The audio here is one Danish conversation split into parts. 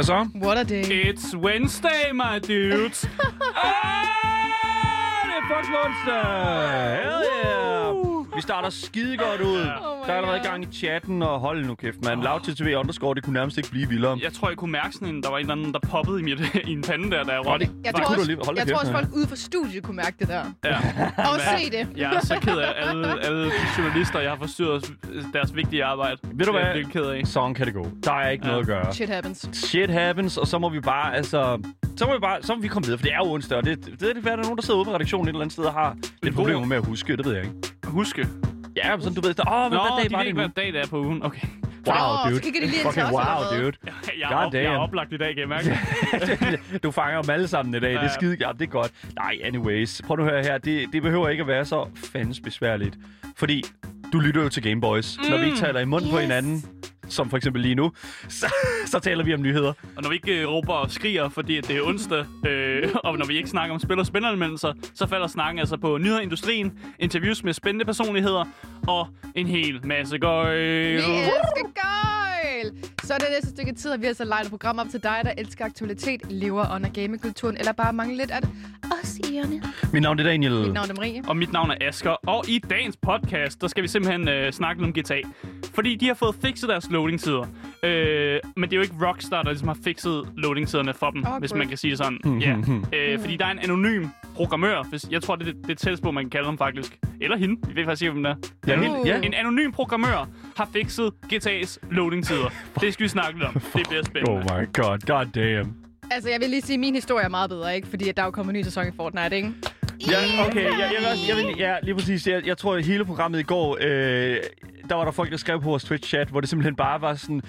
Hvad så? What a day. It's Wednesday, my dudes. Ah, det er fucking onsdag! Hell yeah! Vi starter skide godt ud. Der er allerede gang i chatten, og hold nu kæft, man. Lav til TV underscore, det kunne nærmest ikke blive vildere. Jeg tror, jeg kunne mærke sådan en, der var en eller anden, der poppede i, mit, i en pande der, da jeg råbte. Jeg Det tror, også, jeg tror også, ja. folk ude fra studiet kunne mærke det der. Ja. Og se det. Jeg er så ked af alle, alle de journalister, jeg har forstyrret deres vigtige arbejde. Ved du Det er hvad? Jeg virkelig ked af. Sådan kan det gå. Der er ikke Ja. noget at gøre. Shit happens. Shit happens, og så må vi bare, altså... Så må vi bare, så må vi komme videre, for det er jo onsdag, og det, det, det er være, der er nogen, der sidder ude på redaktionen et eller andet sted og har lidt god- problemer med at huske, det ved jeg ikke. Huske. Ja, sådan, du ved, åh, hvad, Nå, hvad de dag var det nu? hvad dag det er på ugen. Okay. Wow, Nå, dude. så kigger de lige Fucking wow, dude. Jeg God er, op, jeg er oplagt i dag, kan jeg mærke. du fanger dem alle sammen i dag. Det er Ja. skide ja, det er godt. Nej, anyways. Prøv nu at høre her. Det, det behøver ikke at være så fandens besværligt. Fordi du lytter jo til Gameboys. Mm. Når vi ikke taler i munden på Yes. hinanden, som for eksempel lige nu, så, så taler vi om nyheder. Og når vi ikke øh, råber og skriger, fordi at det er onsdag, øh, og når vi ikke snakker om spil og spænderanmeldelser, så falder snakken altså på nyheder i industrien, interviews med spændende personligheder og en hel masse gøj. Vi elsker gøjl! Så er det næste stykke tid, at vi altså legnet program op til dig, der elsker aktualitet, lever under gamekulturen, eller bare mangler lidt af os i ørerne. Mit navn er Daniel. Mit navn er Marie. Og mit navn er Asker, og i dagens podcast, der skal vi simpelthen øh, snakke om GTA. Fordi de har fået fikset deres loading-tider. Øh, men det er jo ikke Rockstar, der ligesom har fikset loading-tiderne for dem, Awkward. hvis man kan sige det sådan. Ja. øh, fordi der er en anonym programmør, hvis, jeg tror, det er det, det tætteste på, man kan kalde ham faktisk. Eller hende, vi ved faktisk ikke, hvem det er. Ja, Uh. helt, ja. En anonym programmør har fikset GTA's loading-tider. det skal vi snakke lidt om. Det bliver spændende. Oh my god, god damn. Altså, jeg vil lige sige, at min historie er meget bedre, ikke? Fordi at der er jo kommet en ny sæson i Fortnite, ikke? Ja, okay. Jeg, jeg, vil, også- jeg vil, ja, lige præcis. Jeg, jeg tror, at hele programmet i går, øh, der var der folk, der skrev på vores Twitch-chat, hvor det simpelthen bare var sådan...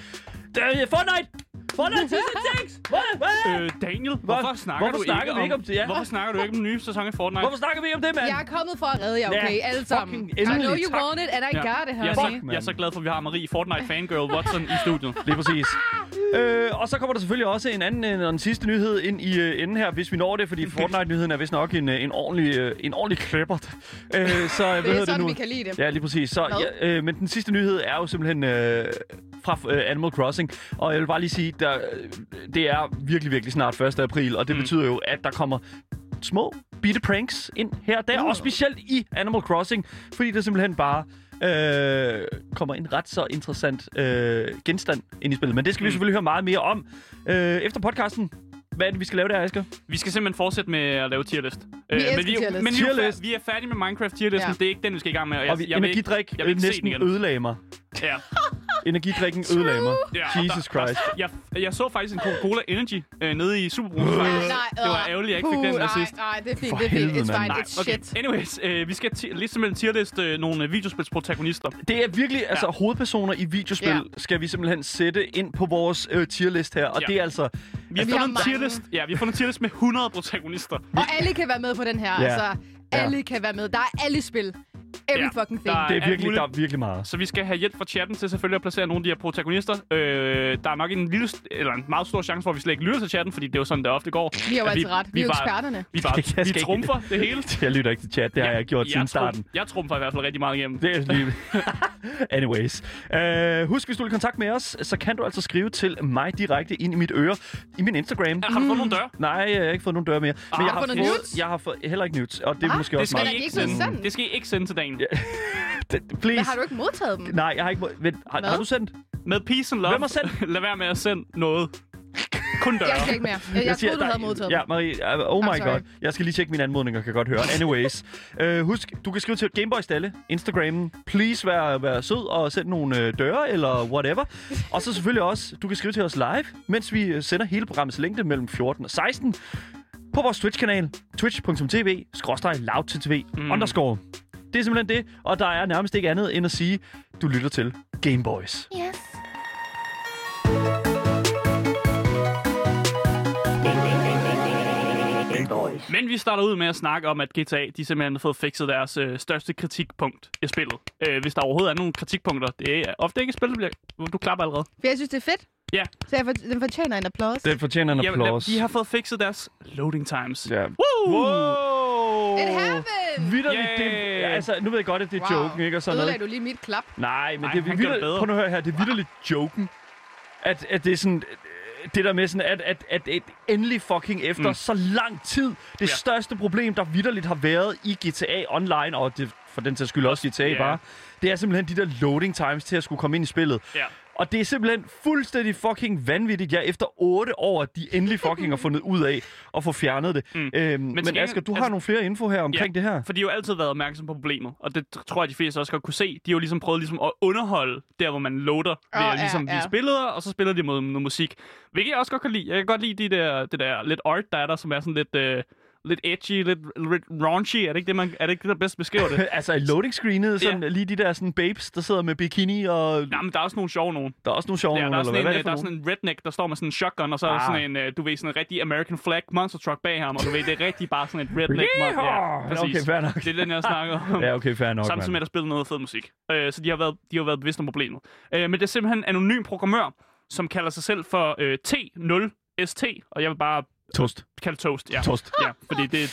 "Der er Fortnite! Fortnite Season 6! Hvad? Hvad? Øh, Daniel, hvorfor snakker hvorfor du snakker ikke vi om, ikke om det? Ja. Hvorfor snakker du ikke om den nye sæson i Fortnite? Hvorfor snakker vi ikke om det, mand? Jeg er kommet for at redde jer, okay? Ja, Alle sammen. I know you tak. want it, and I Ja. got it, Jeg er, honey. så, jeg er så glad for, at vi har Marie, Fortnite fangirl Watson i studiet. Lige præcis. øh, og så kommer der selvfølgelig også en anden øh, og den sidste nyhed ind i øh, enden her, hvis vi når det, fordi Fortnite-nyheden er vist nok en, øh, en ordentlig, øh, en ordentlig klipper. Øh, så hvad Det er sådan, nu? vi kan lide det. Ja, lige præcis. Så, ja, øh, men den sidste nyhed er jo simpelthen øh, fra øh, Animal Crossing. Og jeg vil bare lige sige, der, øh, det er virkelig, virkelig snart 1. april, og det mm. betyder jo, at der kommer små bitte pranks ind her og der, Uh. og specielt i Animal Crossing, fordi det simpelthen bare øh, kommer en ret så interessant øh, genstand ind i spillet. Men det skal vi Mm. selvfølgelig høre meget mere om øh, efter podcasten. Hvad er det, vi skal lave der, Asger? Vi skal simpelthen fortsætte med at lave tierlist. Vi elsker men vi, tierlist. Men vi, er jo Tierlist. fær- vi er færdige med Minecraft tierlisten. Ja. Det er ikke den, vi skal i gang med. Og jeg, Og vi, jeg, energidrik jeg vil ikke se næsten den igen. ødelagde mig. Ja. Energidrikken ødelagde mig. Ja, Jesus der- der- Christ. Jeg, jeg så faktisk en Coca-Cola Energy øh, nede i. Nej, faktisk. nej, Det var ærgerligt, jeg ikke fik den der nej, sidst. Nej, det er fint, For det er fint. helvede, It's fine, it's okay. shit. Anyways, øh, vi skal lige simpelthen tierliste øh, nogle øh, videospilsprotagonister. Det er virkelig, altså hovedpersoner i videospil, Ja. skal vi simpelthen sætte ind på vores øh, tierlist her. Og Ja. det er altså... Vi har Vi fundet har en tierlist. Ja, vi har fundet en tierlist med 100 protagonister. Og alle kan være med på den her. Ja. Altså, alle kan være med. Der er alle spil. Every Ja, fucking thing. der Det er virkelig, muligt. der er virkelig meget. Så vi skal have hjælp fra chatten til selvfølgelig at placere nogle af de her protagonister. Øh, der er nok en lille, eller en meget stor chance for, at vi slet ikke lytter til chatten, fordi det er jo sådan, det ofte går. Vi har jo altid ret. Vi er jo bare- eksperterne. Vi, bare, skal vi ikke- trumfer det hele. Jeg lytter ikke til chat, det har jeg gjort siden jeg starten. Jeg trumfer i hvert fald rigtig meget igennem. Det er lige... Anyways. Uh, husk, hvis du vil i kontakt med os, så kan du altså skrive til mig direkte ind i mit øre, i min Instagram. Har du fået nogle døre? Nej, jeg har ikke fået nogen døre mere. Men jeg har fået jeg har fået heller ikke nudes, og det er Hva? måske Det også skal, meget. er I de ikke sende. det skal I ikke sende til dagen. Det- Please. Men har du ikke modtaget dem? Nej, jeg har ikke... må- Vent, har, Hvad? har du sendt? Med peace and love. Hvem har sendt? Lad være med at sende noget. Kun døre. Jeg skal ikke mere. Jeg, jeg troede, du der- havde modtaget Ja. Marie, uh, oh my god. Jeg skal lige tjekke mine anmodninger, kan godt høre. Anyways. uh, husk, du kan skrive til Gameboy Stalle, Instagramen. Please vær, vær sød og send nogle uh, døre eller whatever. og så selvfølgelig også, du kan skrive til os live, mens vi øh, sender hele programmets længde mellem 14 og 16 på vores Twitch-kanal, twitch.tv, skråstrej loud mm. underscore. Det er simpelthen det, og der er nærmest ikke andet end at sige, du lytter til Gameboys. Yes. Men vi starter ud med at snakke om, at GTA de simpelthen har fået fikset deres øh, største kritikpunkt i spillet. Øh, hvis der overhovedet er nogle kritikpunkter. Det er ofte ikke spil. Du klapper allerede. For jeg synes, det er fedt. Ja. Så jeg for, den fortjener en applaus. Den fortjener en applaus. de har fået fikset deres loading times. Ja. Woo! Wow! It happened! Vitterligt, det, Yay! altså, nu ved jeg godt, at det er Wow. joken, ikke? Og sådan noget. Ødelagde du lige mit klap? Nej, men Nej, det er det bedre. Prøv nu at høre her, det er vidderligt joken. At, at det er sådan... Det der med sådan, at, at, at, at endelig fucking efter mm. Så lang tid, det Ja. største problem, der vidderligt har været i GTA Online, og det, for den sags skyld også GTA Ja. bare, det er simpelthen de der loading times til at skulle komme ind i spillet. Ja. Og det er simpelthen fuldstændig fucking vanvittigt, ja, efter otte år, at de endelig fucking har fundet ud af at få fjernet det. Mm. Øhm, men, men Asger, du har altså- nogle flere info her omkring det her. For de har jo altid været opmærksom på problemet, og det tror jeg, de fleste også godt kunne se. De har jo ligesom prøvet ligesom at underholde der, hvor man loader ved Åh, at ligesom ja, vise ja. billeder, og så spiller de mod noget musik. Hvilket jeg også godt kan lide. Jeg kan godt lide de der, det der lidt art, der er der, som er sådan lidt... Øh, lidt edgy, lidt, lidt raunchy. Er det ikke det, man, er det ikke det, der bedst beskriver det? altså loading screenet, sådan Ja. lige de der sådan babes, der sidder med bikini, og Jamen, der er også nogle sjove nogen. der er også nogle sjove Ja, nogle, der er eller sådan, hvad, en, hvad øh, der er sådan en redneck, der står med sådan en shotgun, og så er Ah. sådan en, øh, du ved, sådan en rigtig American flag monster truck bag ham, og du ved, det er rigtig bare sådan et redneck. Yeehaw! ja, præcis. Okay, fair nok. Det er den, jeg snakker om. Ja, okay, fair nok, Samtidig med, at der spiller noget fed musik. Øh, så de har, været, de har været bevidste om problemet. Øh, men det er simpelthen en anonym programmør, som kalder sig selv for øh, T0ST, og jeg vil bare Toast. kalde toast. Ja, Toast. ja fordi det er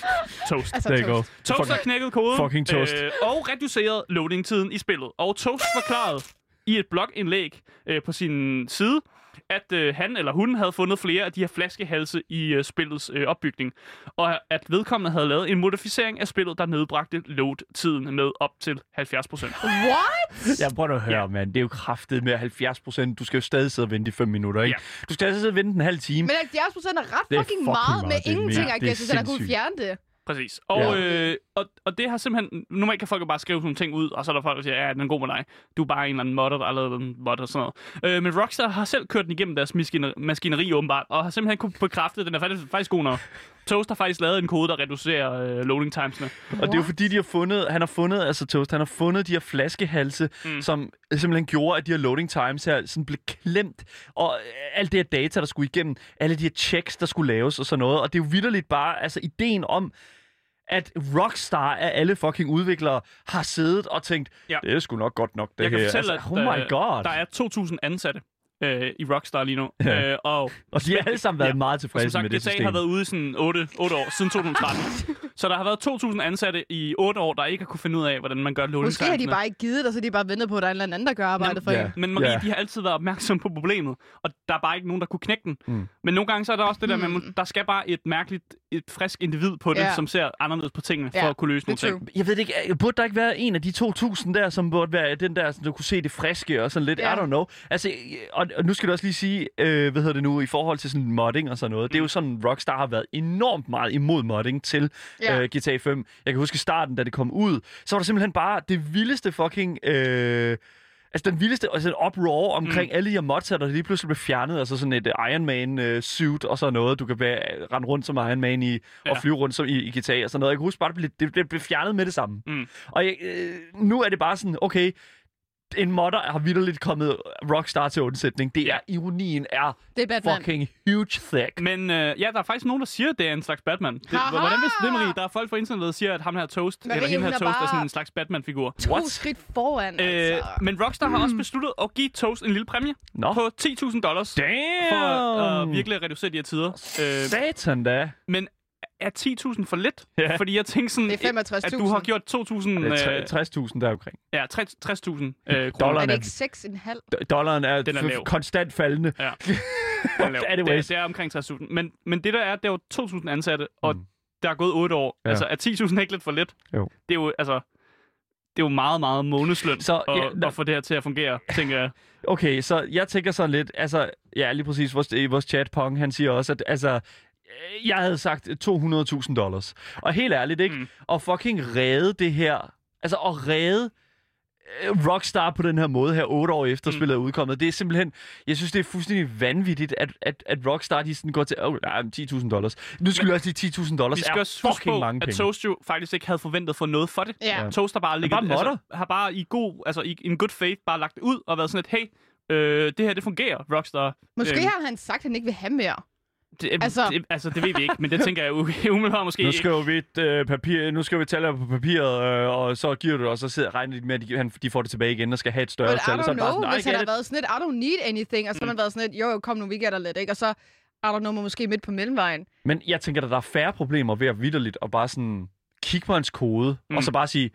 toast. Altså, There you go. toast. Toast har knækket koden fucking toast. Øh, og reduceret loading-tiden i spillet. Og Toast forklarede i et blogindlæg øh, på sin side, at øh, han eller hun havde fundet flere af de her flaskehalse i øh, spillets øh, opbygning, og at vedkommende havde lavet en modificering af spillet, der nedbragte load-tiden med op til 70 procent. What? Jeg prøver at høre, Ja. mand. Det er jo kraftet med 70 procent. Du skal jo stadig sidde og vente i 5 minutter, ikke? Ja. Du skal stadig sidde og vente en halv time. Men 70 procent er ret Det er fucking, fucking meget, med meget. Det er ingenting, er guess, hvis han har kunnet sindssygt. fjerne det. Præcis. Og, Ja. øh, og, og det har simpelthen... Normalt kan folk jo bare skrive sådan nogle ting ud, og så er der folk, der siger, ja, den er god med dig. Du er bare en eller anden modder, der har lavet en mod og sådan noget. Øh, men Rockstar har selv kørt den igennem deres maskiner- maskineri åbenbart, og har simpelthen kunne bekræfte, at den er faktisk, faktisk god nok. Toast har faktisk lavet en kode, der reducerer øh, loading timesene. Og det er jo fordi, de har fundet, han har fundet, altså Toast, han har fundet de her flaskehalse, mm. Mm. som simpelthen gjorde, at de her loading times her sådan blev klemt. Og øh, alt det her data, der skulle igennem, alle de her checks, der skulle laves og sådan noget. Og det er jo vidderligt bare, altså ideen om, at Rockstar af alle fucking udviklere har siddet og tænkt, ja. Det er sgu nok godt nok, det Jeg kan her. fortælle, altså, at oh my øh, god. der er 2.000 ansatte øh, i Rockstar lige nu. Ja. Øh, og Og de har alle sammen været Ja. meget tilfredse sagt, med det GTA system. har været ude i sådan 8, 8 år, siden 2013. så der har været 2.000 ansatte i 8 år, der ikke har kunne finde ud af, hvordan man gør loading Måske har de bare ikke givet det, så de bare ventet på, at der er en eller anden, der gør arbejdet for ja. en. Men Marie, Ja. de har altid været opmærksomme på problemet, og der er bare ikke nogen, der kunne knække den. Mm. Men nogle gange så er der også det der med, Hmm. at der skal bare et mærkeligt, et frisk individ på det, Ja. som ser anderledes på tingene, for Ja, at kunne løse nogle det ting. Jeg ved det ikke, burde der ikke være en af de 2.000 der, som burde være den der, som du kunne se det friske og sådan lidt, Ja. I don't know. Altså, og, og nu skal du også lige sige, øh, hvad hedder det nu, i forhold til sådan modding og sådan noget. Det er jo sådan, Rockstar har været enormt meget imod modding til Ja. øh, GTA 5. Jeg kan huske starten, da det kom ud, så var der simpelthen bare det vildeste fucking... Øh, Altså den vildeste altså, uproar omkring mm. alle de her mods, der lige pludselig blev fjernet. Altså sådan et uh, Iron Man uh, suit og sådan noget. Du kan være, rende rundt som Iron Man i, ja. og flyve rundt som i, i GTA og sådan noget. Jeg kan huske bare, det blev, det blev, blev fjernet med det samme. Mm. Og jeg, øh, nu er det bare sådan, okay, en modder har vidderligt kommet Rockstar til undsætning. Det er, ironien er Det er Batman. fucking huge thick. Men øh, ja, der er faktisk nogen, der siger, at det er en slags Batman. Det, hvordan vidste det, Marie? Der er folk fra internettet, der siger, at ham her Toast, Marie, eller hende her er Toast, er bare- sådan en slags Batman-figur. To What? skridt foran, Øh, altså. men Rockstar har også besluttet at give Toast en lille præmie Nå. på 10.000 dollars. Damn! For at uh, virkelig reducere de her tider. Øh, Satan da. men er 10.000 for lidt? Ja. Fordi jeg tænker sådan, Det er 65.000. at du har gjort 2.000... Det Øh, er tre- 60.000 der omkring. ja, 60 60.000 øh, Dollar. kroner. er det er- ikke 6,5? D- Dollaren er, Den er lav. konstant faldende. Ja. Den er lav. Det, det er omkring 60.000. Men, men det der er, det er jo 2.000 ansatte, og Mm. der er gået 8 år. Ja. Altså, er 10.000 ikke lidt for lidt? Jo. Det er jo, altså... Det er jo meget, meget månedsløn Så, at, ja, nå- at få det her til at fungere, tænker jeg. Okay, så jeg tænker sådan lidt, altså, ja, lige præcis, vores, i vores chat, Pong, han siger også, at altså, jeg havde sagt 200.000 dollars. Og helt ærligt, ikke? Mm. Og fucking redde det her, altså at redde øh, Rockstar på den her måde her, otte år efter mm. Spillet er udkommet. Det er simpelthen, jeg synes, det er fuldstændig vanvittigt, at, at, at Rockstar, de sådan går til, åh, oh, nej, men 10.000 dollars. Nu skal vi også lige 10.000 dollars. Vi skal er også huske fucking på, mange at penge. Toast jo faktisk ikke havde forventet at få noget for det. Ja. Ja. Toast har bare, ligget, bare modder. altså, har bare i god, altså i en good faith, bare lagt det ud og været sådan et, hey, øh, det her, det fungerer, Rockstar. Måske Øh, har han sagt, at han ikke vil have mere. Det, altså- altså, det, altså, det ved vi ikke, men det tænker jeg umiddelbart måske Nu skriver vi et øh, papir, nu skriver vi taler på papiret, øh, og så giver du det, og så sidder, regner de med, at de, han, de får det tilbage igen og skal have et større But I tal. don't så know, sådan, hvis han "Nej, har get it." været sådan lidt, I don't need anything, og så har man været sådan lidt, jo, jo, kom nu, vi gætter lidt, ikke? Og så, I don't know, måske midt på mellemvejen. Men jeg tænker, at der er færre problemer ved at vidderligt og bare sådan kigge på hans kode, mm. Mm. og så bare sige,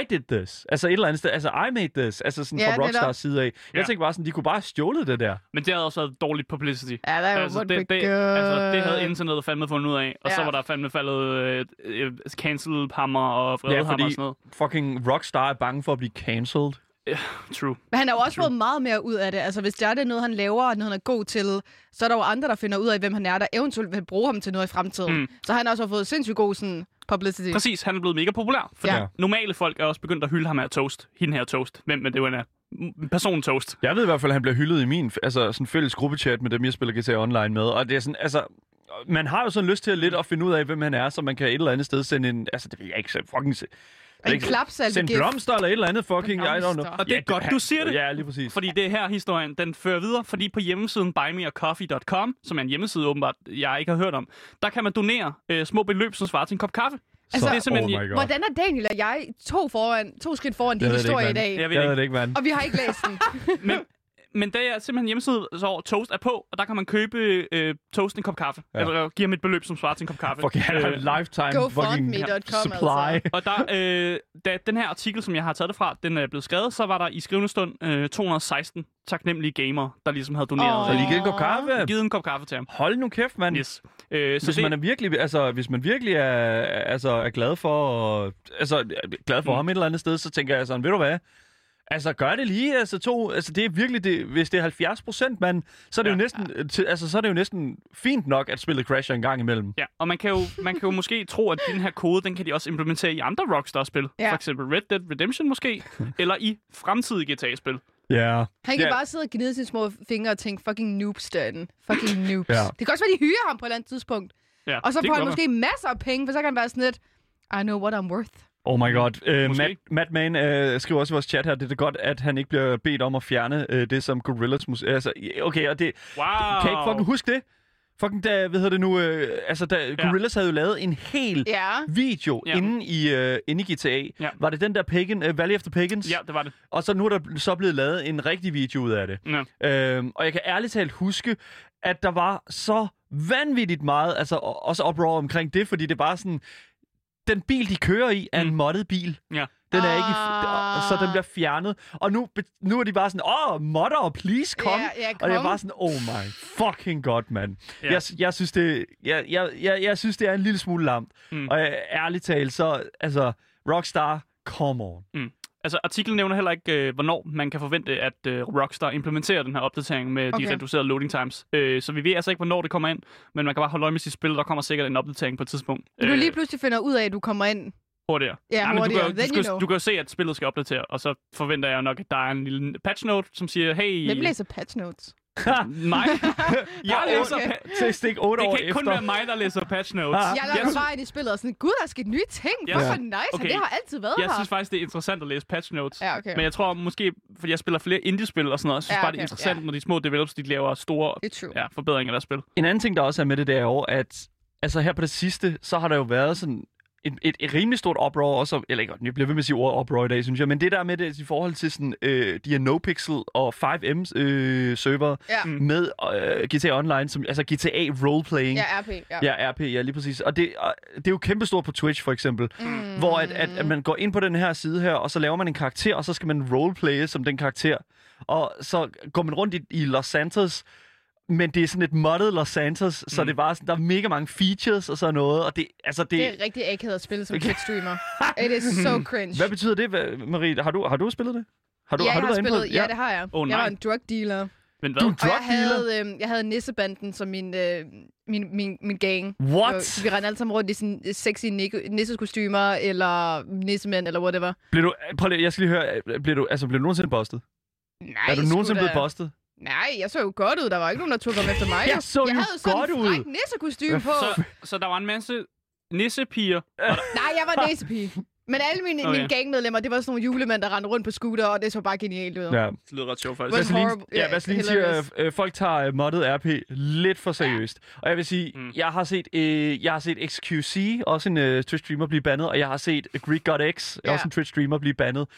I did this. Altså et eller andet sted. Altså, I made this. Altså sådan Ja, fra Rockstars side af. Jeg Ja. tænker bare sådan, de kunne bare have stjålet det der. Men det havde også været dårligt publicity. Ja, er jo Altså det, det, altså, det havde internettet fandme fundet ud af. Og så Ja. var der fandme faldet øh, øh, cancel-hammer og vredehammer fordi- og sådan noget. Fucking Rockstar er bange for at blive cancelled. True. Men han har jo også fået meget mere ud af det. Altså, hvis det er det noget, han laver, og noget, han er god til, så er der jo andre, der finder ud af, hvem han er, der eventuelt vil bruge ham til noget i fremtiden. Mm. Mm. Så han har også fået sindssygt god sådan, publicity. Præcis, han er blevet mega populær. Fordi Ja. normale folk er også begyndt at hylde ham her Toast. Hende her Toast. Hvem men det var en person Toast. Jeg ved i hvert fald, at han bliver hyldet i min altså, sådan fælles gruppechat med dem, jeg spiller GTA Online med. Og det er sådan, altså... Man har jo sådan lyst til at lidt at finde ud af, hvem han er, så man kan et eller andet sted sende en... Altså, det vil jeg ikke så fucking... En ikke- klapsalve Send blomster eller et eller andet fucking... I don't know. Og det er godt, du siger det. Ja, lige præcis. Fordi det er her historien, den fører videre, fordi på hjemmesiden buymeacoffee.com, som er en hjemmeside åbenbart, jeg ikke har hørt om, der kan man donere øh, små beløb, som svarer til en kop kaffe. Altså, det er simpelthen- oh my God. Hvordan er Daniel og jeg to, foran, to skridt foran din Jeg det historie i ikke, dag? Jeg ved Jeg ikke. ved det ikke, mand. Og vi har ikke læst den. Men, men det er simpelthen en hjemmeside, så Toast er på, og der kan man købe øh, Toast en kop kaffe. Ja. Eller give ham et beløb, som svarer til en kop kaffe. Han har Øh, lifetime fucking GoFundMe.com, supply. altså. Og der, øh, da den her artikel, som jeg har taget det fra, den er blevet skrevet, så var der i skrivende stund øh, 216 taknemmelige gamere, der ligesom havde doneret. Åh. Så lige givet en kop kaffe. givet en kop kaffe til ham. Hold nu kæft, mand. Yes. Øh, så Hvis det, man er virkelig, altså, hvis man virkelig er, altså, er glad for, og, altså, er glad for Mm. ham et eller andet sted, så tænker jeg sådan, ved du hvad? Altså, gør det lige. Altså, to, altså, det er virkelig, det, hvis det er 70 procent, mand, så er det, ja. Ja. jo næsten, til, altså, så er det jo næsten fint nok, at spillet crasher en gang imellem. Ja, og man kan, jo, man kan jo måske tro, at den her kode, den kan de også implementere i andre Rockstar-spil. Ja. For eksempel Red Dead Redemption måske, eller i fremtidige GTA-spil. Ja. Han kan Ja. bare sidde og gnide sine små fingre og tænke, fucking noobs derinde. Fucking noobs. Ja. Det kan også være, de hyrer ham på et eller andet tidspunkt. Ja, Og så får han måske masser af penge, for så kan han være sådan lidt, I know what I'm worth. Oh my god. Uh, Måske. Matt, Matt Mann uh, skriver også i vores chat her, det er godt, at han ikke bliver bedt om at fjerne uh, det som Gorillaz musik. Altså, okay, og det, Wow. kan jeg ikke fucking huske det? Fucking da, hvad hedder det nu, uh, altså da ja. Gorillaz havde jo lavet en hel Ja. video ja. Inde, i, uh, inde i GTA. Ja. Var det den der Pagan, uh, Valley of the Pagans? Ja, det var det. Og så nu er der så blevet lavet en rigtig video ud af det. Ja. Øhm, og jeg kan ærligt talt huske, at der var så vanvittigt meget, altså også uproar omkring det, fordi det var sådan, den bil, de kører i, er en Mm. moddet bil. Ja. Den er ikke, i Ah. så den bliver fjernet. Og nu, nu er de bare sådan, åh, oh, modder, please come. Ja, ja, Og det er kom. bare sådan, oh my fucking god, mand. Ja. Jeg, jeg, synes, det, jeg, jeg, jeg, jeg synes, det er en lille smule lamt. Mm. Og jeg, ærligt talt, så, altså, Rockstar, come on. Altså, artiklen nævner heller ikke, øh, hvornår man kan forvente, at øh, Rockstar implementerer den her opdatering med Okay. de reducerede loading times. Øh, så vi ved altså ikke, hvornår det kommer ind, men man kan bare holde øje med sit spil. Der kommer sikkert en opdatering på et tidspunkt. Når du lige pludselig finder ud af, at du kommer ind. hurtigere. Ja, men du, hurtigere. kan, jo- du, Then you skal, know. du kan jo se, at spillet skal opdatere, og så forventer jeg nok, at der er en lille patch note, som siger, hey... Hvem læser patch notes? mig. jeg Okay. læser pa- Til stik 8 det år kan ikke kun efter. være mig, der læser patch notes. Ah. Jeg jeg, lader bare ind i spillet og sådan, gud, der er sket nye ting. Ja. Fuck, hvor nice. Okay. Okay. Det har altid været jeg her. synes faktisk, det er interessant at læse patch notes. Ja, okay. Men jeg tror måske, fordi jeg spiller flere indie-spil og sådan noget, jeg synes Ja, bare, det er okay. interessant, Ja. når de små developers, de laver store Det ja, forbedringer af deres spil. En anden ting, der også er med det, det er jo, at altså her på det sidste, så har der jo været sådan et, et, et rimelig stort uproar også, eller ikke, jeg bliver ved med at sige ordet uproar i dag, synes jeg, men det der med det i forhold til sådan, øh, de her NoPixel og 5M øh, server Ja. Mm. med øh, GTA Online, som, altså GTA roleplaying. Ja, RP. Ja. Ja, RP, ja, lige præcis. Og det, og det er jo kæmpestort på Twitch, for eksempel. Mm. Hvor at, at, at man går ind på den her side her, og så laver man en karakter, og så skal man roleplaye som den karakter. Og så går man rundt i, i Los Santos, men det er sådan et moddet Los Santos, mm. så det er bare sådan, der er mega mange features og sådan noget, og det, altså det... Det er rigtig akavet at spille som Twitch-streamer. It is so cringe. Hvad betyder det, Marie? Har du, har du spillet det? Har du, ja, har jeg du har været inde spillet, på ja, det har jeg. Jeg nej. var en drug dealer. Men Du hvad? er Og jeg drug dealer? havde, øh, jeg havde Nissebanden som min, øh, min, min, min gang. What? Så vi rendte alle sammen rundt i sådan sexy nik- nissekostymer, eller nissemænd, eller whatever. Bliver du, prøv lige, jeg skal lige høre, bliver du, altså, bliver du nogensinde bustet? Nej, er du nogensinde da. blevet bustet? Nej, jeg så jo godt ud. Der var ikke nogen, der tog om efter mig. Jeg så jeg jo havde sådan godt en ud. nissekostyme på. Så, så der var en masse nissepiger. Nej, jeg var nissepige. Men alle mine, okay. Mine gangmedlemmer, det var sådan nogle julemænd, der rendte rundt på scooter, og det så bare genialt ud. Ja. Det lyder ret sjovt, faktisk. Vaseline, horrible. ja, Ja, Vaseline siger, øh, folk tager øh, moddet RP lidt for seriøst. Og jeg vil sige, mm. Jeg har set øh, jeg har set XQC, også en øh, Twitch-streamer, blive bandet, og jeg har set Greek God X, Ja. også en Twitch-streamer, blive bandet.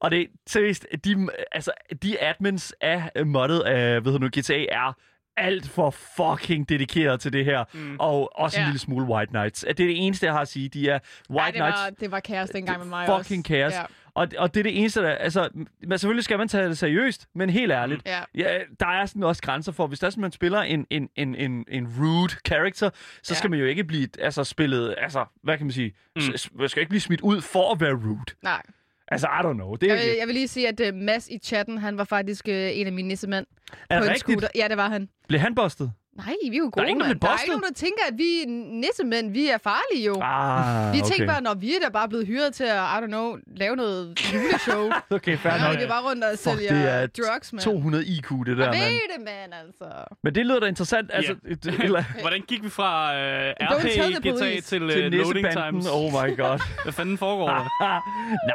Og det seriøst, de, altså, de admins af øh, moddet af hvad hedder nu, GTA er alt for fucking dedikeret til det her. Mm. Og også en Ja. lille smule White Knights. Det er det eneste, jeg har at sige. De er White Ej, det, Knights. var, det var kaos dengang med mig fucking også. kaos. Ja. Og, og det er det eneste, der... Altså, men selvfølgelig skal man tage det seriøst, men helt ærligt. Ja. Ja, der er sådan også grænser for, hvis der er man spiller en, en, en, en, en rude character, så Ja. skal man jo ikke blive altså, spillet... Altså, hvad kan man sige? Mm. Mm. Man skal ikke blive smidt ud for at være rude. Nej. Altså, I don't know. Det er, Jeg vil, jeg vil lige sige, at uh, Mads i chatten, han var faktisk uh, en af mine nissemænd er på det rigtigt? scooter. Ja, det var han. Blev han bustet? Nej, vi er jo gode, der mand. blev Der er bustet? ikke nogen, der tænker, at vi nissemænd, vi er farlige jo. Ah, vi okay. tænker bare, når vi er da bare blevet hyret til at, I don't know, lave noget juleshow. Okay, fair nok. vi bare rundt og Fuck, sælger det er drugs, mand. 200 IQ, det der, Jeg mand. ved det, mand, altså. Men det lyder da interessant. Altså, et, eller, Hvordan gik vi fra øh, Don't tell RP the GTA police. til, øh, til loading nissebanden. times? Oh my god. Hvad fanden foregår der?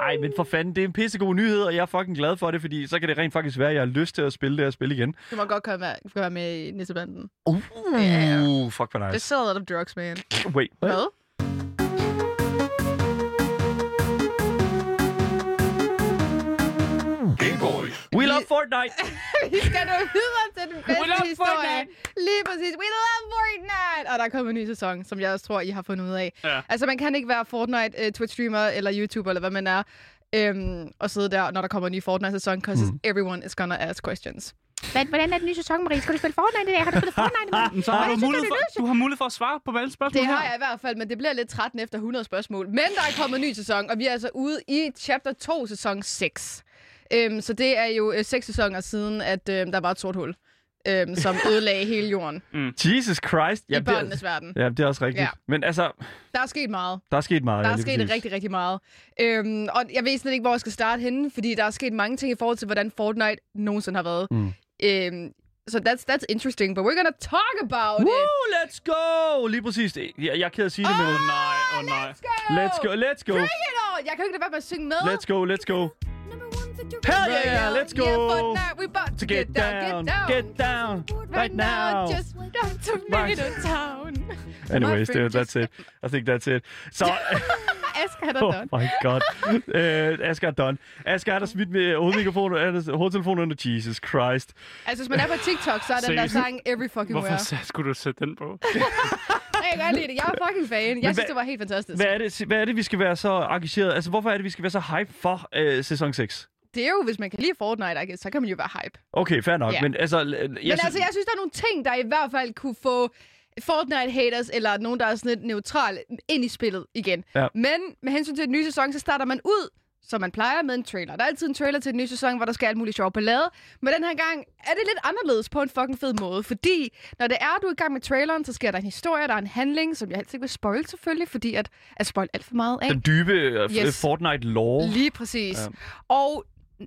Nej, men for fanden, det er en pissegod nyhed, og jeg er fucking glad for det, fordi så kan det rent faktisk være, at jeg har lyst til at spille det her spil igen. Du må godt komme med, gøre med i nissebanden. Uh, Ja. fuck hvor Det nice. sælger of drugs, man. Wait, what? Hvad? We love Fortnite! Vi skal nu videre til den We love bedste historie. Fortnite. Lige præcis. We love Fortnite! Og der kommer en ny sæson, som jeg også tror, I har fundet ud af. Ja. Altså, man kan ikke være Fortnite, uh, Twitch-streamer eller YouTuber, eller hvad man er, øhm, og sidde der, når der kommer en ny Fortnite-sæson, because Mm. everyone is gonna ask questions. Hvad, hvordan er den nye sæson, Marie? Skal du spille Fortnite i dag? Har du spillet Fortnite i dag? Men så har du, mulighed for, du har mulighed for at svare på alle spørgsmål Det har her. jeg i hvert fald, men det bliver lidt trætten efter 100 spørgsmål. Men der er kommet en ny sæson, og vi er altså ude i chapter 2, sæson 6. Øhm, så det er jo øh, seks sæsoner siden, at øh, der var et sort hul, øhm, som ødelagde hele jorden Jesus Christ. i Jamen, det, børnenes verden. er, ja, det er også rigtigt. Ja. Men altså, Der er sket meget. der er sket meget. Der ja, er lige sket præcis. rigtig, rigtig meget. Øhm, og jeg ved slet ikke, hvor jeg skal starte henne, fordi der er sket mange ting i forhold til, hvordan Fortnite nogensinde har været. Mm. Øhm, så that's, that's interesting, but we're gonna talk about it. Woo, let's go! Lige præcis. Jeg, jeg er ked af at sige det, men... Åh nej, oh, nej. Let's go! Let's go, let's go. Bring it on! Jeg kan ikke lade være med at synge med. Let's go, let's go. Hell yeah, let's go. Yeah, we about To get down, get down, right now. Just down to Right. Tomato Town. Anyways, dude, that's it. I think that's it. Så, Asger, han er oh my god. Uh, Asger er done. Asger er der smidt med hovedmikrofonen, hovedtelefonen under Jesus Christ. Altså, hvis man er på TikTok, så er den der sang every fucking Hvorfor where. så skulle du sætte den på? Jeg kan godt lide det. Jeg er fucking fan. Jeg synes, hvad- det var helt fantastisk. Hvad er, det, hvad er det, vi skal være så engageret? Altså, hvorfor er det, vi skal være så hype for uh, sæson 6? Det er jo, hvis man kan lide Fortnite, I guess, så kan man jo være hype. Okay, fair nok. Ja. Men altså, jeg Men synes, altså, jeg synes, der er nogle ting, der i hvert fald kunne få Fortnite-haters, eller nogen, der er sådan lidt neutral, ind i spillet igen. Ja. Men med hensyn til den nye sæson, så starter man ud, som man plejer, med en trailer. Der er altid en trailer til den nye sæson, hvor der skal alt muligt sjov ballade. Men den her gang er det lidt anderledes på en fucking fed måde, fordi når det er, du er i gang med traileren, så sker der en historie, der er en handling, som jeg ikke vil spoil selvfølgelig, fordi at, at spoil alt for meget af. den dybe uh, Yes. Fortnite-lore. Lige præcis. Ja. Og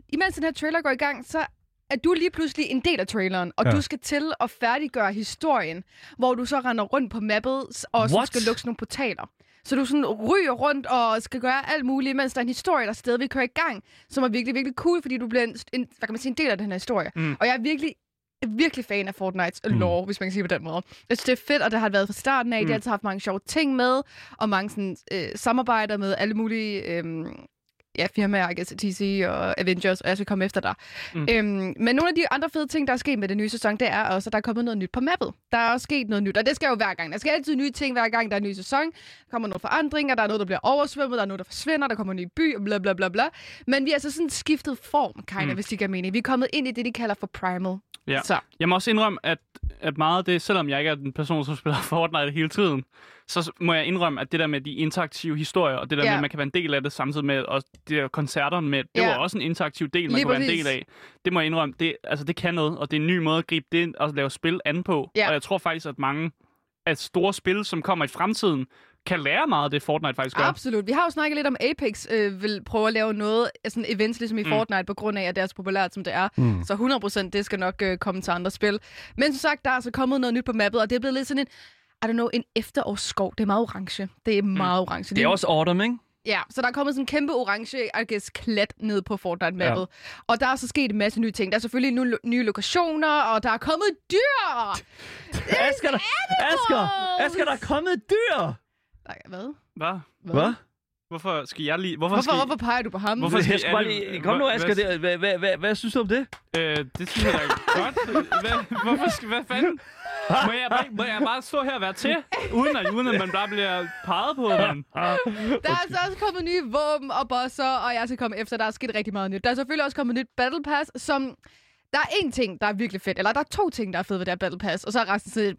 imens den her trailer går i gang, så er du lige pludselig en del af traileren, og Ja. du skal til at færdiggøre historien, hvor du så render rundt på mappet, og så What? skal lukke nogle portaler. Så du sådan ryger rundt og skal gøre alt muligt, mens der er en historie, der stadigvæk kører i gang, som er virkelig, virkelig cool, fordi du bliver en, en, hvad kan man sige, en del af den her historie. Mm. Og jeg er virkelig virkelig fan af Fortnites mm. lore, hvis man kan sige det på den måde. Jeg synes, det er fedt, og det har det været fra starten af. Mm. De har altid haft mange sjove ting med, og mange sådan, øh, samarbejder med alle mulige øh, ja, firmaer, TC og Avengers, og jeg skal komme efter dig. Mm. Øhm, men nogle af de andre fede ting, der er sket med den nye sæson, det er også, at der er kommet noget nyt på mappet. Der er også sket noget nyt, og det skal jo hver gang. Der skal altid nye ting hver gang, der er en ny sæson. Der kommer nogle forandringer, der er noget, der bliver oversvømmet, der er noget, der forsvinder, der kommer en ny by, og bla bla bla bla. Men vi er altså sådan skiftet form, kind of, Mm. hvis de giver mening. Vi er kommet ind i det, de kalder for primal. Ja. Så. Jeg må også indrømme, at, at meget af det, selvom jeg ikke er den person, som spiller Fortnite hele tiden, så må jeg indrømme, at det der med de interaktive historier, og det der Ja. med, at man kan være en del af det, samtidig med og det der koncerterne med, det Ja. var også en interaktiv del, man Lige kunne være en præcis. del af. Det må jeg indrømme, det, altså, det kan noget, og det er en ny måde at gribe det og lave spil an på. Ja. Og jeg tror faktisk, at mange af store spil, som kommer i fremtiden, kan lære meget af det, Fortnite faktisk gør. Absolut. Vi har jo snakket lidt om Apex øh, vil prøve at lave noget, sådan events ligesom i Mm. mm. Fortnite, på grund af, at det er så populært, som det er. Mm. Så 100% det skal nok øh, komme til andre spil. Men som sagt, der er altså kommet noget nyt på mappet, og det er blevet lidt sådan en, I don't know, en efterårsskov. Det er meget orange. Det er meget orange. Det er også autumn, ikke? Ja, så der er kommet sådan en kæmpe orange, I guess, klat ned på Fortnite-mappet. Ja. Og der er så sket en masse nye ting. Der er selvfølgelig nu nye lokationer, og der er kommet dyr! Asger, der, Asger, Asger, der er kommet et dyr! Nej, hvad? Hvad? Hvad? Hvorfor skal jeg lige... Hvorfor, Hvorfor, skal hvorfor peger du på ham? Hvorfor skal Jeg skal bare lige... Kom nu, hvad- Asger. hvad- Hvad, hvad, hvad, hvad synes du om det? Øh, det synes jeg da er godt. Hvad, hvorfor skal... Hvad fanden? Må jeg, bare- må jeg bare stå her og være til, uden at, uden at man bare bliver peget på, mand? Der er altså også kommet nye våben og bosser, og jeg skal komme efter. Der er sket rigtig meget nyt. Der er selvfølgelig også kommet nyt Battle Pass, som... Der er én ting, der er virkelig fedt. Eller der er to ting, der er fedt ved det her Battle Pass. Og så er resten sådan lidt...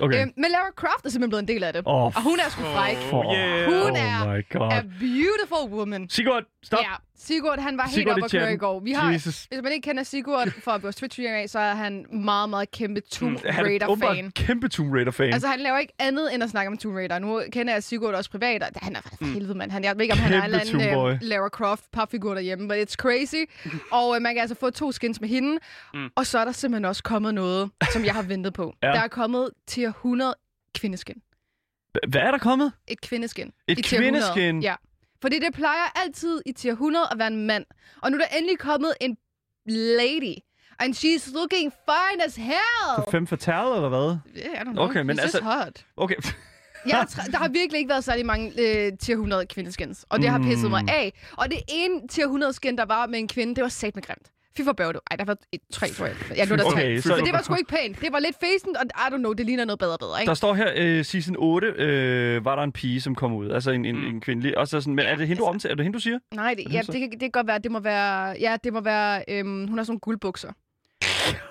Okay. Øhm, men Lara Croft er simpelthen blevet en del af det. Åh, og hun er sgu fræk. Oh, yeah. Hun oh er god. A beautiful woman. Sigurd, stop. Ja, Sigurd, han var helt Sigurd oppe i at køre i går. Vi har, Jesus. hvis man ikke kender Sigurd fra vores twitch af, så er han meget, meget kæmpe Tomb Mm, Han er Raider-fan. kæmpe Tomb Raider-fan. Altså, han laver ikke andet end at snakke om Tomb Raider. Nu kender jeg Sigurd også privat, og han er for helvede, mand. Han, jeg ved ikke, om han er en Kæmpe eller anden øh, Lara Croft papfigur derhjemme, but it's crazy. og øh, man kan altså få to skins med hende. Mm. Og så er der simpelthen også kommet noget, som jeg har ventet på. Ja. Der er kommet til 100 kvindeskin. Hvad er der kommet? Et kvindeskin. Et i tier 100. kvindeskin? Ja. Fordi det plejer altid i tier 100 at være en mand. Og nu er der endelig kommet en lady. And she's looking fine as hell. Fem fatale, eller hvad? Yeah, I don't know. Okay, men It's altså- hot. Okay. Jeg er der har virkelig ikke været særlig mange øh, tier 100 kvindeskins, og det har pisset mig Mm. af. Og det ene tier 100 skin, der var med en kvinde, det var sat med grimt. Fy for bøvlet. Ej, der var et, tre, tror jeg. Ja, nu er der Okay, tre. så- Men det var sgu ikke pænt. Det var lidt facent, og I don't know, det ligner noget bedre og bedre, ikke? Der står her, øh, season 8, øh, var der en pige, som kom ud. Altså en, en, Mm. en kvindelig. Og så sådan, men er det hende, du omtaler? Er det hende, du siger? Nej, det, ja, det, kan, det kan godt være, det må være... Ja, det må være... Øhm, hun har sådan nogle guldbukser.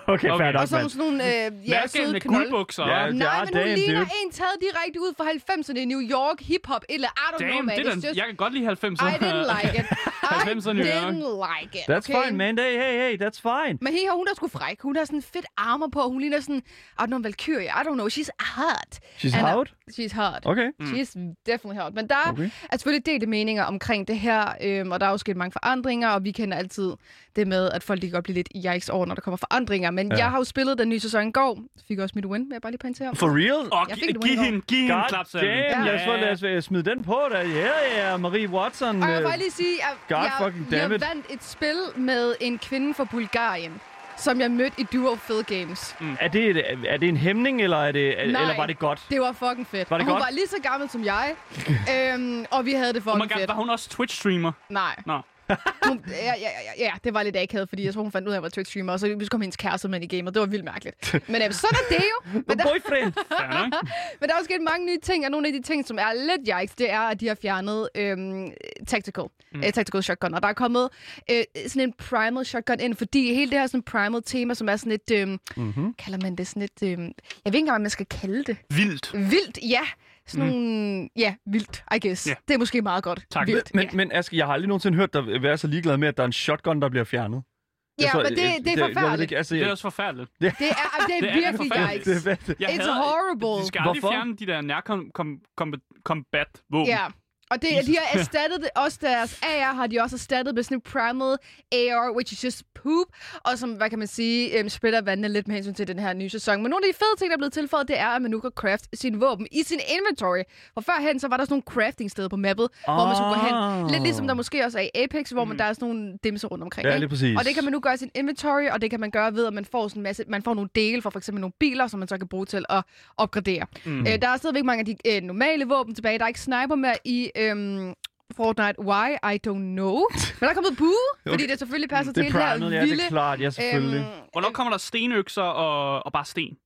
Okay, Okay. fair Og nok, så sådan nogle øh, ja, er søde galt med knold. guldbukser? Ja, Nej, er men hun damn, ligner dude. en taget direkte ud fra 90'erne i New York, hip-hop, eller I don't know, Damn, man. det er da, just, jeg kan godt lide 90'erne. I didn't like it. I 90'erne New York. didn't like it. That's okay? fine, man. Hey, hey, hey, that's fine. Men her, hun er sgu fræk. Hun har sådan fedt armor på. Hun ligner sådan, I don't know, Valkyrie. I don't know. She's hot. She's uh, hot? She's hot. Okay. She's definitely hot. Men der Okay. er selvfølgelig delte meninger omkring det her, øhm, og der er jo sket mange forandringer, og vi kender altid det med, at folk kan godt blive lidt yikes over, når der kommer forandringer. Men Ja. jeg har jo spillet den nye sæson i går. Fik også mit win, vil jeg bare lige pointere. For real? Og Jeg fik giv i hende, giv hende klap damn, Ja. lad os, lad os øh, smide den på da. Ja, yeah, ja, Marie Watson. Og jeg vil øh, bare lige sige, at God jeg, fucking jeg it. vandt et spil med en kvinde fra Bulgarien, som jeg mødte i Duo Field Games. Er det, et- er det en hæmning, eller, er det, Nej. eller var det godt? Det var fucking fedt. Var det og hun godt? var lige så gammel som jeg, øhm, og vi havde det Oh fucking my god, fedt. var hun også Twitch-streamer? Nej. Nå. Hun, ja, ja, ja, ja, det var lidt akavet, fordi jeg tror, hun fandt ud af, at jeg var Twitch-streamer, og så kom hendes kæreste med i gamet. Det var vildt mærkeligt. Men øh, sådan er det jo. Men der, Boyfriend. Men der er jo sket mange nye ting, og nogle af de ting, som er lidt yikes, det er, at de har fjernet øhm, tactical, mm. øh, tactical shotgun. Og der er kommet øh, sådan en primal shotgun ind, fordi hele det her sådan primal tema, som er sådan et, øhm, mm-hmm. kalder man det sådan et, øhm, jeg ved ikke engang, hvad man skal kalde det. Vildt. Vildt, ja. Sådan nogle, ja, vildt, I guess. Ja. Det er måske meget godt. Tak. Vildt, Men, ja. men Aske, jeg har aldrig nogensinde hørt dig være så ligeglad med, at der er en shotgun, der bliver fjernet. Ja, tror- men det, det er jeg forfærdeligt. ikke, altså, Det er jeg- også forfærdeligt. Det er, det er, Det er virkelig forfærdeligt. yikes. det, er Jeg It's horrible. De skal aldrig Hvorfor? fjerne de der nærkombat-våben. Ja. Og det, de har erstattet det, også deres AR har de også erstattet med sådan en primal AR, which is just poop, og som, hvad kan man sige, øhm, splitter vandene lidt med hensyn til den her nye sæson. Men nogle af de fede ting, der er blevet tilføjet, det er, at man nu kan craft sin våben i sin inventory. For førhen, så var der sådan nogle crafting steder på mappet, oh. hvor man skulle gå hen. Lidt ligesom der måske også er i Apex, hvor man, der er sådan nogle dimser rundt omkring. Ja, lige præcis. Og det kan man nu gøre i sin inventory, og det kan man gøre ved, at man får sådan en masse, man får nogle dele fra for eksempel nogle biler, som man så kan bruge til at opgradere. Mm. Øh, der er stadigvæk mange af de øh, normale våben tilbage. Der er ikke sniper mere i øhm, Fortnite. Why? I don't know. Men der er kommet boo, fordi Okay. det selvfølgelig passer Det til det her ja, vilde... det er klart, ja, selvfølgelig. øhm, Hvornår kommer der stenøkser og, og bare sten?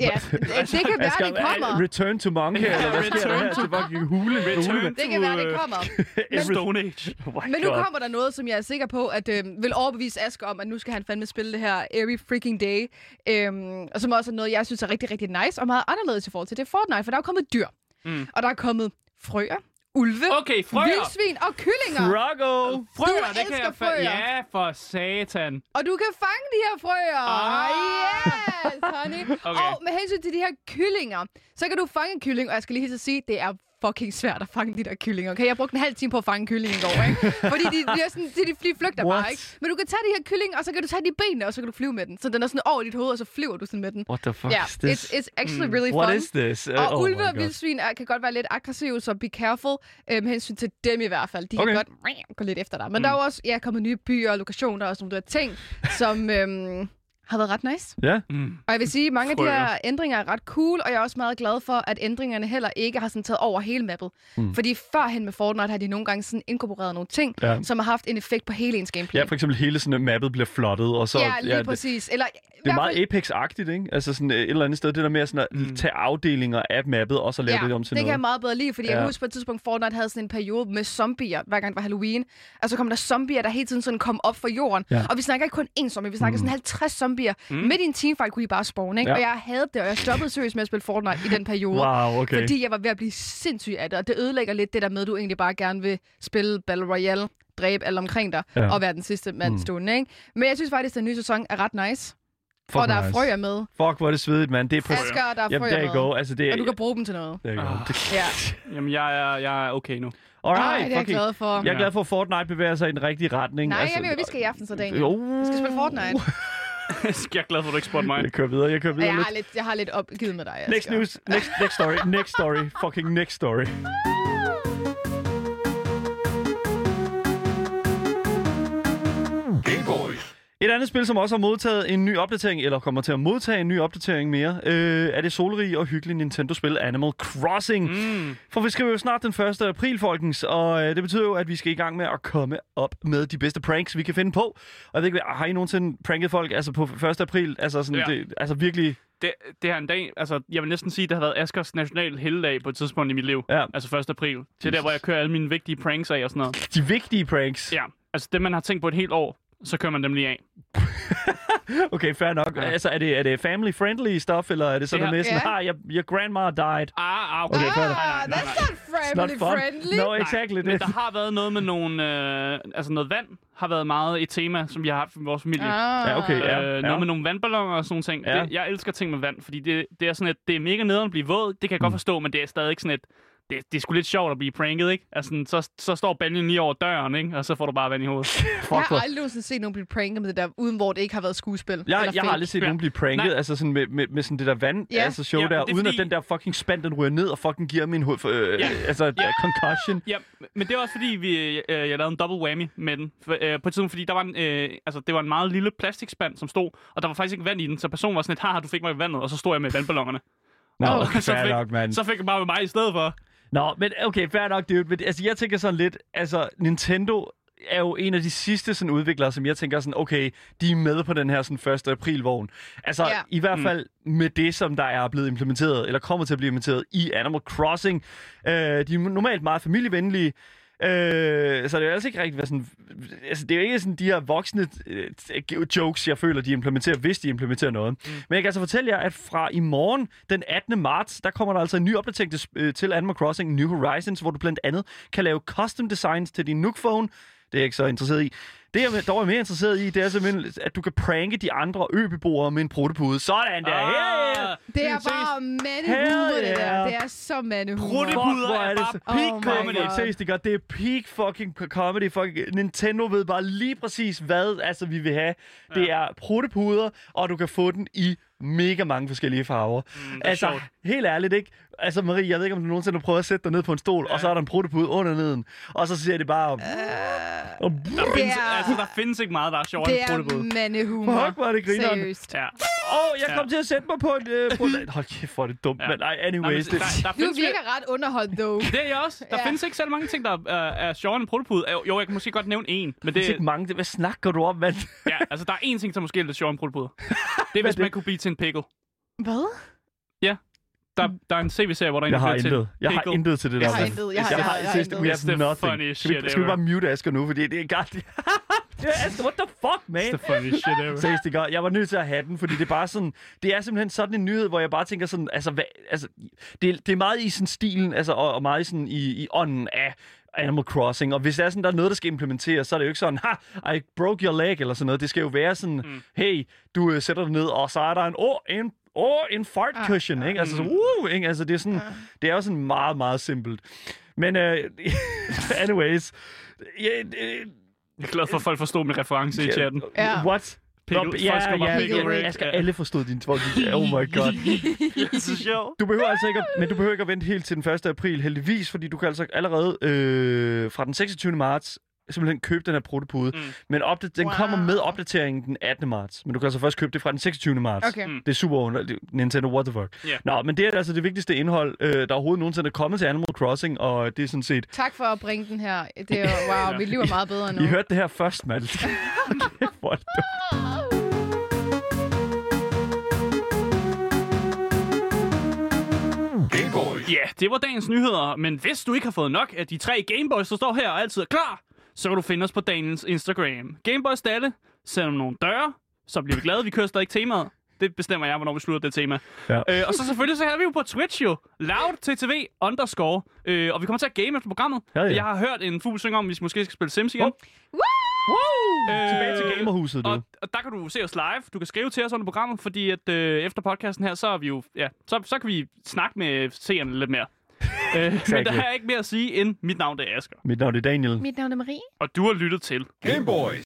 ja, det, det kan være, Asger, det kommer. er- Return to Monkey, eller hvad sker der Return her? er fucking hule. Return hule. Det kan være, det kommer. The Stone Age. Oh Men nu kommer der noget, som jeg er sikker på, at øh, vil overbevise Asger om, at nu skal han fandme spille det her every freaking day. Øhm, og som også er noget, jeg synes er rigtig, rigtig nice og meget anderledes i forhold til det Fortnite, for der er kommet dyr. Mm. Og der er kommet frøer, ulve, Okay, frøer. vildsvin og kyllinger. Froggo! Frøer, Du det kan jeg frøer. Ja, for satan. Og du kan fange de her frøer. Ah. Yes, honey. Okay. Og med hensyn til de her kyllinger, så kan du fange en kylling, og jeg skal lige at sige, det er fucking svært at fange de der kyllinger. Okay, jeg brugte en halv time på at fange en kylling i går, ikke? Fordi de, de, er sådan, de, de, flygter What? bare, ikke? Men du kan tage de her kyllinger, og så kan du tage de benene, og så kan du flyve med den. Så den er sådan over dit hoved, og så flyver du sådan med den. What the fuck Ja, is this? it's, it's actually really What fun. is this? Uh, Og oh ulve og vildsvin er, kan godt være lidt aggressive, så be careful øh, med hensyn til dem i hvert fald. De Okay. kan godt gå lidt efter dig. Men mm. der er jo også ja, kommet nye byer og lokationer og sådan nogle ting, som øhm, har været ret nice. Ja. Mm. Og jeg vil sige, at mange af de her ændringer er ret cool, og jeg er også meget glad for, at ændringerne heller ikke har sådan taget over hele mappet. Mm. Fordi førhen med Fortnite har de nogle gange sådan inkorporeret nogle ting, Ja. som har haft en effekt på hele ens gameplay. Ja, for eksempel hele sådan, at mappet bliver flottet, og så... ja, lige det, præcis. Eller, det er meget Apex-agtigt, ikke? Altså sådan øh, et eller andet sted, det der med at, sådan at Mm. tage afdelinger af mappet, og så lave ja, det om til det kan jeg noget. meget bedre lide, fordi ja. Ja. jeg husker på et tidspunkt, Fortnite havde sådan en periode med zombier, hver gang det var Halloween. Altså kom der zombier, der hele tiden sådan kom op fra jorden. Ja. Og vi snakker ikke kun én zombie, vi snakker Mm. sådan 50 zombier. Mm. Mm. Midt i en teamfight kunne de bare spawn, ikke? Ja. Og jeg havde det, og jeg stoppede seriøst med at spille Fortnite i den periode. Wow, okay. Fordi jeg var ved at blive sindssyg af det, og det ødelægger lidt det der med, at du egentlig bare gerne vil spille Battle Royale, dræbe alle omkring dig, Ja. og være den sidste mand Mm. stående, ikke? Men jeg synes faktisk, at den nye sæson er ret nice. Fuck og der er nice. frøer med. Fuck, hvor er det svedigt, mand. Det er på... Asker, der er Jamen, frøer there med. go. Altså, det er... Og du kan bruge dem til noget. There you go. Ah. Det... Ja, Jamen, jeg er, jeg er okay nu. Alright, Ej, det er jeg glad for. Jeg er glad for, at Fortnite bevæger sig i den rigtige retning. Nej, altså, jeg ved, vi skal i aften så, Daniel. Jo. Vi skal spille Fortnite. jeg er glad for, at du ikke spurgte mig. Jeg kører videre, jeg kører videre jeg lidt. har lidt, jeg har lidt opgivet med dig, Asger. Next news, next, next story, next story, fucking next story. Et andet spil, som også har modtaget en ny opdatering, eller kommer til at modtage en ny opdatering mere, øh, er det solrige og hyggelige Nintendo-spil Animal Crossing. Mm. For vi skriver jo snart den 1. april, folkens, og øh, det betyder jo, at vi skal i gang med at komme op med de bedste pranks, vi kan finde på. Og jeg ved ikke, har I nogensinde pranket folk altså på 1. april? Altså, sådan, Ja. det, altså virkelig... Det, det er en dag, altså jeg vil næsten sige, det har været Askers national helligdag på et tidspunkt i mit liv. Ja. Altså 1. april. Til der, hvor jeg kører alle mine vigtige pranks af og sådan noget. De vigtige pranks. Ja, altså det, man har tænkt på et helt år, så kører man dem lige af. Okay, fair nok. Ja. Altså, er det, er det family-friendly stuff, eller er det sådan noget med sådan, her- ah, your, your grandma died? Ah, ah okay. Okay, fair Ah. Nej, nej, nej, that's not It's not family fun. friendly. No, Nej, exactly. Men Det. der har været noget med nogle, øh, altså noget vand har været meget et tema, som vi har haft i vores familie. Ah. Ja, okay, ja. Øh, noget med nogle vandballoner og sådan ting. Ja. Det, jeg elsker ting med vand, fordi det, det er sådan, at det er mega nederen at blive våd. Det kan jeg godt Mm. forstå, men det er stadig sådan et... Det, det er sgu lidt sjovt at blive pranket, ikke? Altså, så, så står baljen lige over døren, ikke? Og så får du bare vand i hovedet. Jeg Fuck, har hvor... aldrig nogensinde set nogen blive pranket med det der, uden hvor det ikke har været skuespil. Jeg, eller jeg har aldrig set Ja. nogen blive pranket, Nej. altså sådan med, med, med sådan det der vand, Ja. altså show Ja, der, er uden fordi- at den der fucking spand, den ryger ned og fucking giver min hoved, øh, Ja. altså Ja. ja. concussion. Ja, men det var også fordi, vi, øh, jeg lavede en double whammy med den. For, øh, på et tidspunkt, fordi der var en, øh, altså, det var en meget lille plastikspand, som stod, og der var faktisk ikke vand i den, så personen var sådan et, haha, du fik mig i vandet, og så stod jeg med vandballonerne. Nå, Åh. okay, Så fik- nok, mand. Så fik jeg bare med mig i stedet for. Nå, men okay, fair nok, dude. Men, altså, jeg tænker sådan lidt, altså, Nintendo er jo en af de sidste sådan, udviklere, som jeg tænker sådan, okay, de er med på den her sådan 1. april-vogn. Altså, Ja. i hvert Mm. fald med det, som der er blevet implementeret, eller kommer til at blive implementeret i Animal Crossing. Øh, de er normalt meget familievenlige, Øh, så det er altså ikke rigtig sådan... Altså, det er jo ikke sådan de her voksne øh, jokes, jeg føler, de implementerer, hvis de implementerer noget. Mm. Men jeg kan altså fortælle jer, at fra i morgen, den 18. marts, der kommer der altså en ny opdatering til, øh, til Animal Crossing New Horizons, hvor du blandt andet kan lave custom designs til din Nook Phone. Det er jeg ikke så interesseret i. Det, jeg dog er mere interesseret i, det er simpelthen, at du kan pranke de andre øbeboere med en prottepude. Sådan der! Ah, Yeah! Det er Ses. bare mandehumor, det der. Det er så mandehumor. Prutte- Fuck, Puder hvor er er det bare så peak Oh comedy. Seriøst, det gør. Det er peak fucking comedy. Fuck, Nintendo ved bare lige præcis, hvad altså, vi vil have. Ja. Det er prottepuder, og du kan få den i mega mange forskellige farver. Mm, altså, sjovt. helt ærligt, ikke? Altså, Marie, jeg ved ikke, om du nogensinde har prøvet at sætte dig ned på en stol, ja. og så er der en prottepude under neden, og så ser det bare... Øh, og, Der Det findes, er- altså, der findes ikke meget, der er sjovere Det end er pruttebud. mandehumor. Fuck, hvor er det grineren. Seriøst. Ja. Åh, oh, jeg kom Ja. til at sætte mig på en... Øh, på en... Hold kæft, hvor er det dumt, Ja. men ej, Nå, men anyways. der, det, der Du findes virker ret underholdt, dog. Det er jeg også. Der Ja. findes ikke så mange ting, der er, er sjovere end prottepude. Jo, Jo, jeg kan måske godt nævne en, men det er det, ikke mange. Hvad snakker du om, mand? ja, altså, der er en ting, der måske er lidt sjovere end prottepude. Det er, hvis det? man kunne blive til en pickle. Hvad? Der, der er en CV-serie, hvor der er en, Jeg der har bliver til intet. Jeg har pickle. intet til det der. Jeg har mand. intet. Jeg har, Jeg har, har, jeg har intet. we It's have the nothing. funniest Skal vi, shit skal vi ever. bare mute Asger nu, fordi det er godt. Ja, Asger, what the fuck, man? It's the funniest shit ever. Seriøst, det gør. Jeg var nødt til at have den, fordi det er bare sådan, det er simpelthen sådan en nyhed, hvor jeg bare tænker sådan, altså, hvad, altså det, det er meget i sådan stilen, altså, og, og meget i sådan i, i ånden af Animal Crossing, og hvis der er sådan, der er noget, der skal implementeres, så er det jo ikke sådan, ha, I broke your leg, eller sådan noget. Det skal jo være sådan, mm. hey, du øh, sætter dig ned, og så er der en, åh, en, åh, en fart Ah, cushion, ikke? Altså, så, uh, ikke? Altså, det er sådan, det er jo sådan meget, meget simpelt. Men, uh, anyways, ja, det, Jeg er glad for, at folk forstod min reference i chatten. Ja. What? Pickle- ja, ja, ja, jeg skal Ja. alle forstå din de- Oh my god. Det er så sjovt. Du behøver altså ikke at, men du behøver ikke at vente helt til den 1. april, heldigvis, fordi du kan altså allerede øh, fra den 26. marts simpelthen købe den her protopude. Mm. Men opda- den Wow. kommer med opdateringen den 18. marts. Men du kan altså først købe det fra den 26. marts. Okay. Mm. Det er super underligt. Nintendo, what the fuck. Ja. Nå, men det er altså det vigtigste indhold, øh, der overhovedet nogensinde er kommet til Animal Crossing, og det er sådan set... Tak for at bringe den her. Det er jo, wow, mit liv er meget bedre nu. I hørte det her først, mand. Hvor er det dumt. Ja, det var dagens nyheder, men hvis du ikke har fået nok af de tre Gameboys, der står her og altid er klar, så kan du finde os på Daniels Instagram. Gameboys Dalle, send om nogle døre, så bliver vi glade. Vi kører stadig temaet. Det bestemmer jeg, hvornår vi slutter det tema. Ja. Øh, og så selvfølgelig så er vi jo på Twitch jo. Loud TTV underscore. Øh, og vi kommer til at game efter programmet. Ja, ja. Jeg har hørt en fugl synge om, at vi måske skal spille Sims igen. Hop. Øh, Tilbage til gamerhuset, du. og, og der kan du se os live. Du kan skrive til os under programmet, fordi at, øh, efter podcasten her, så er vi jo, ja, så, så kan vi snakke med seerne lidt mere. øh, men der er ikke mere at sige end mit navn det er Asger. Mit navn er Daniel. Mit navn er Marie. Og du har lyttet til Game Boys.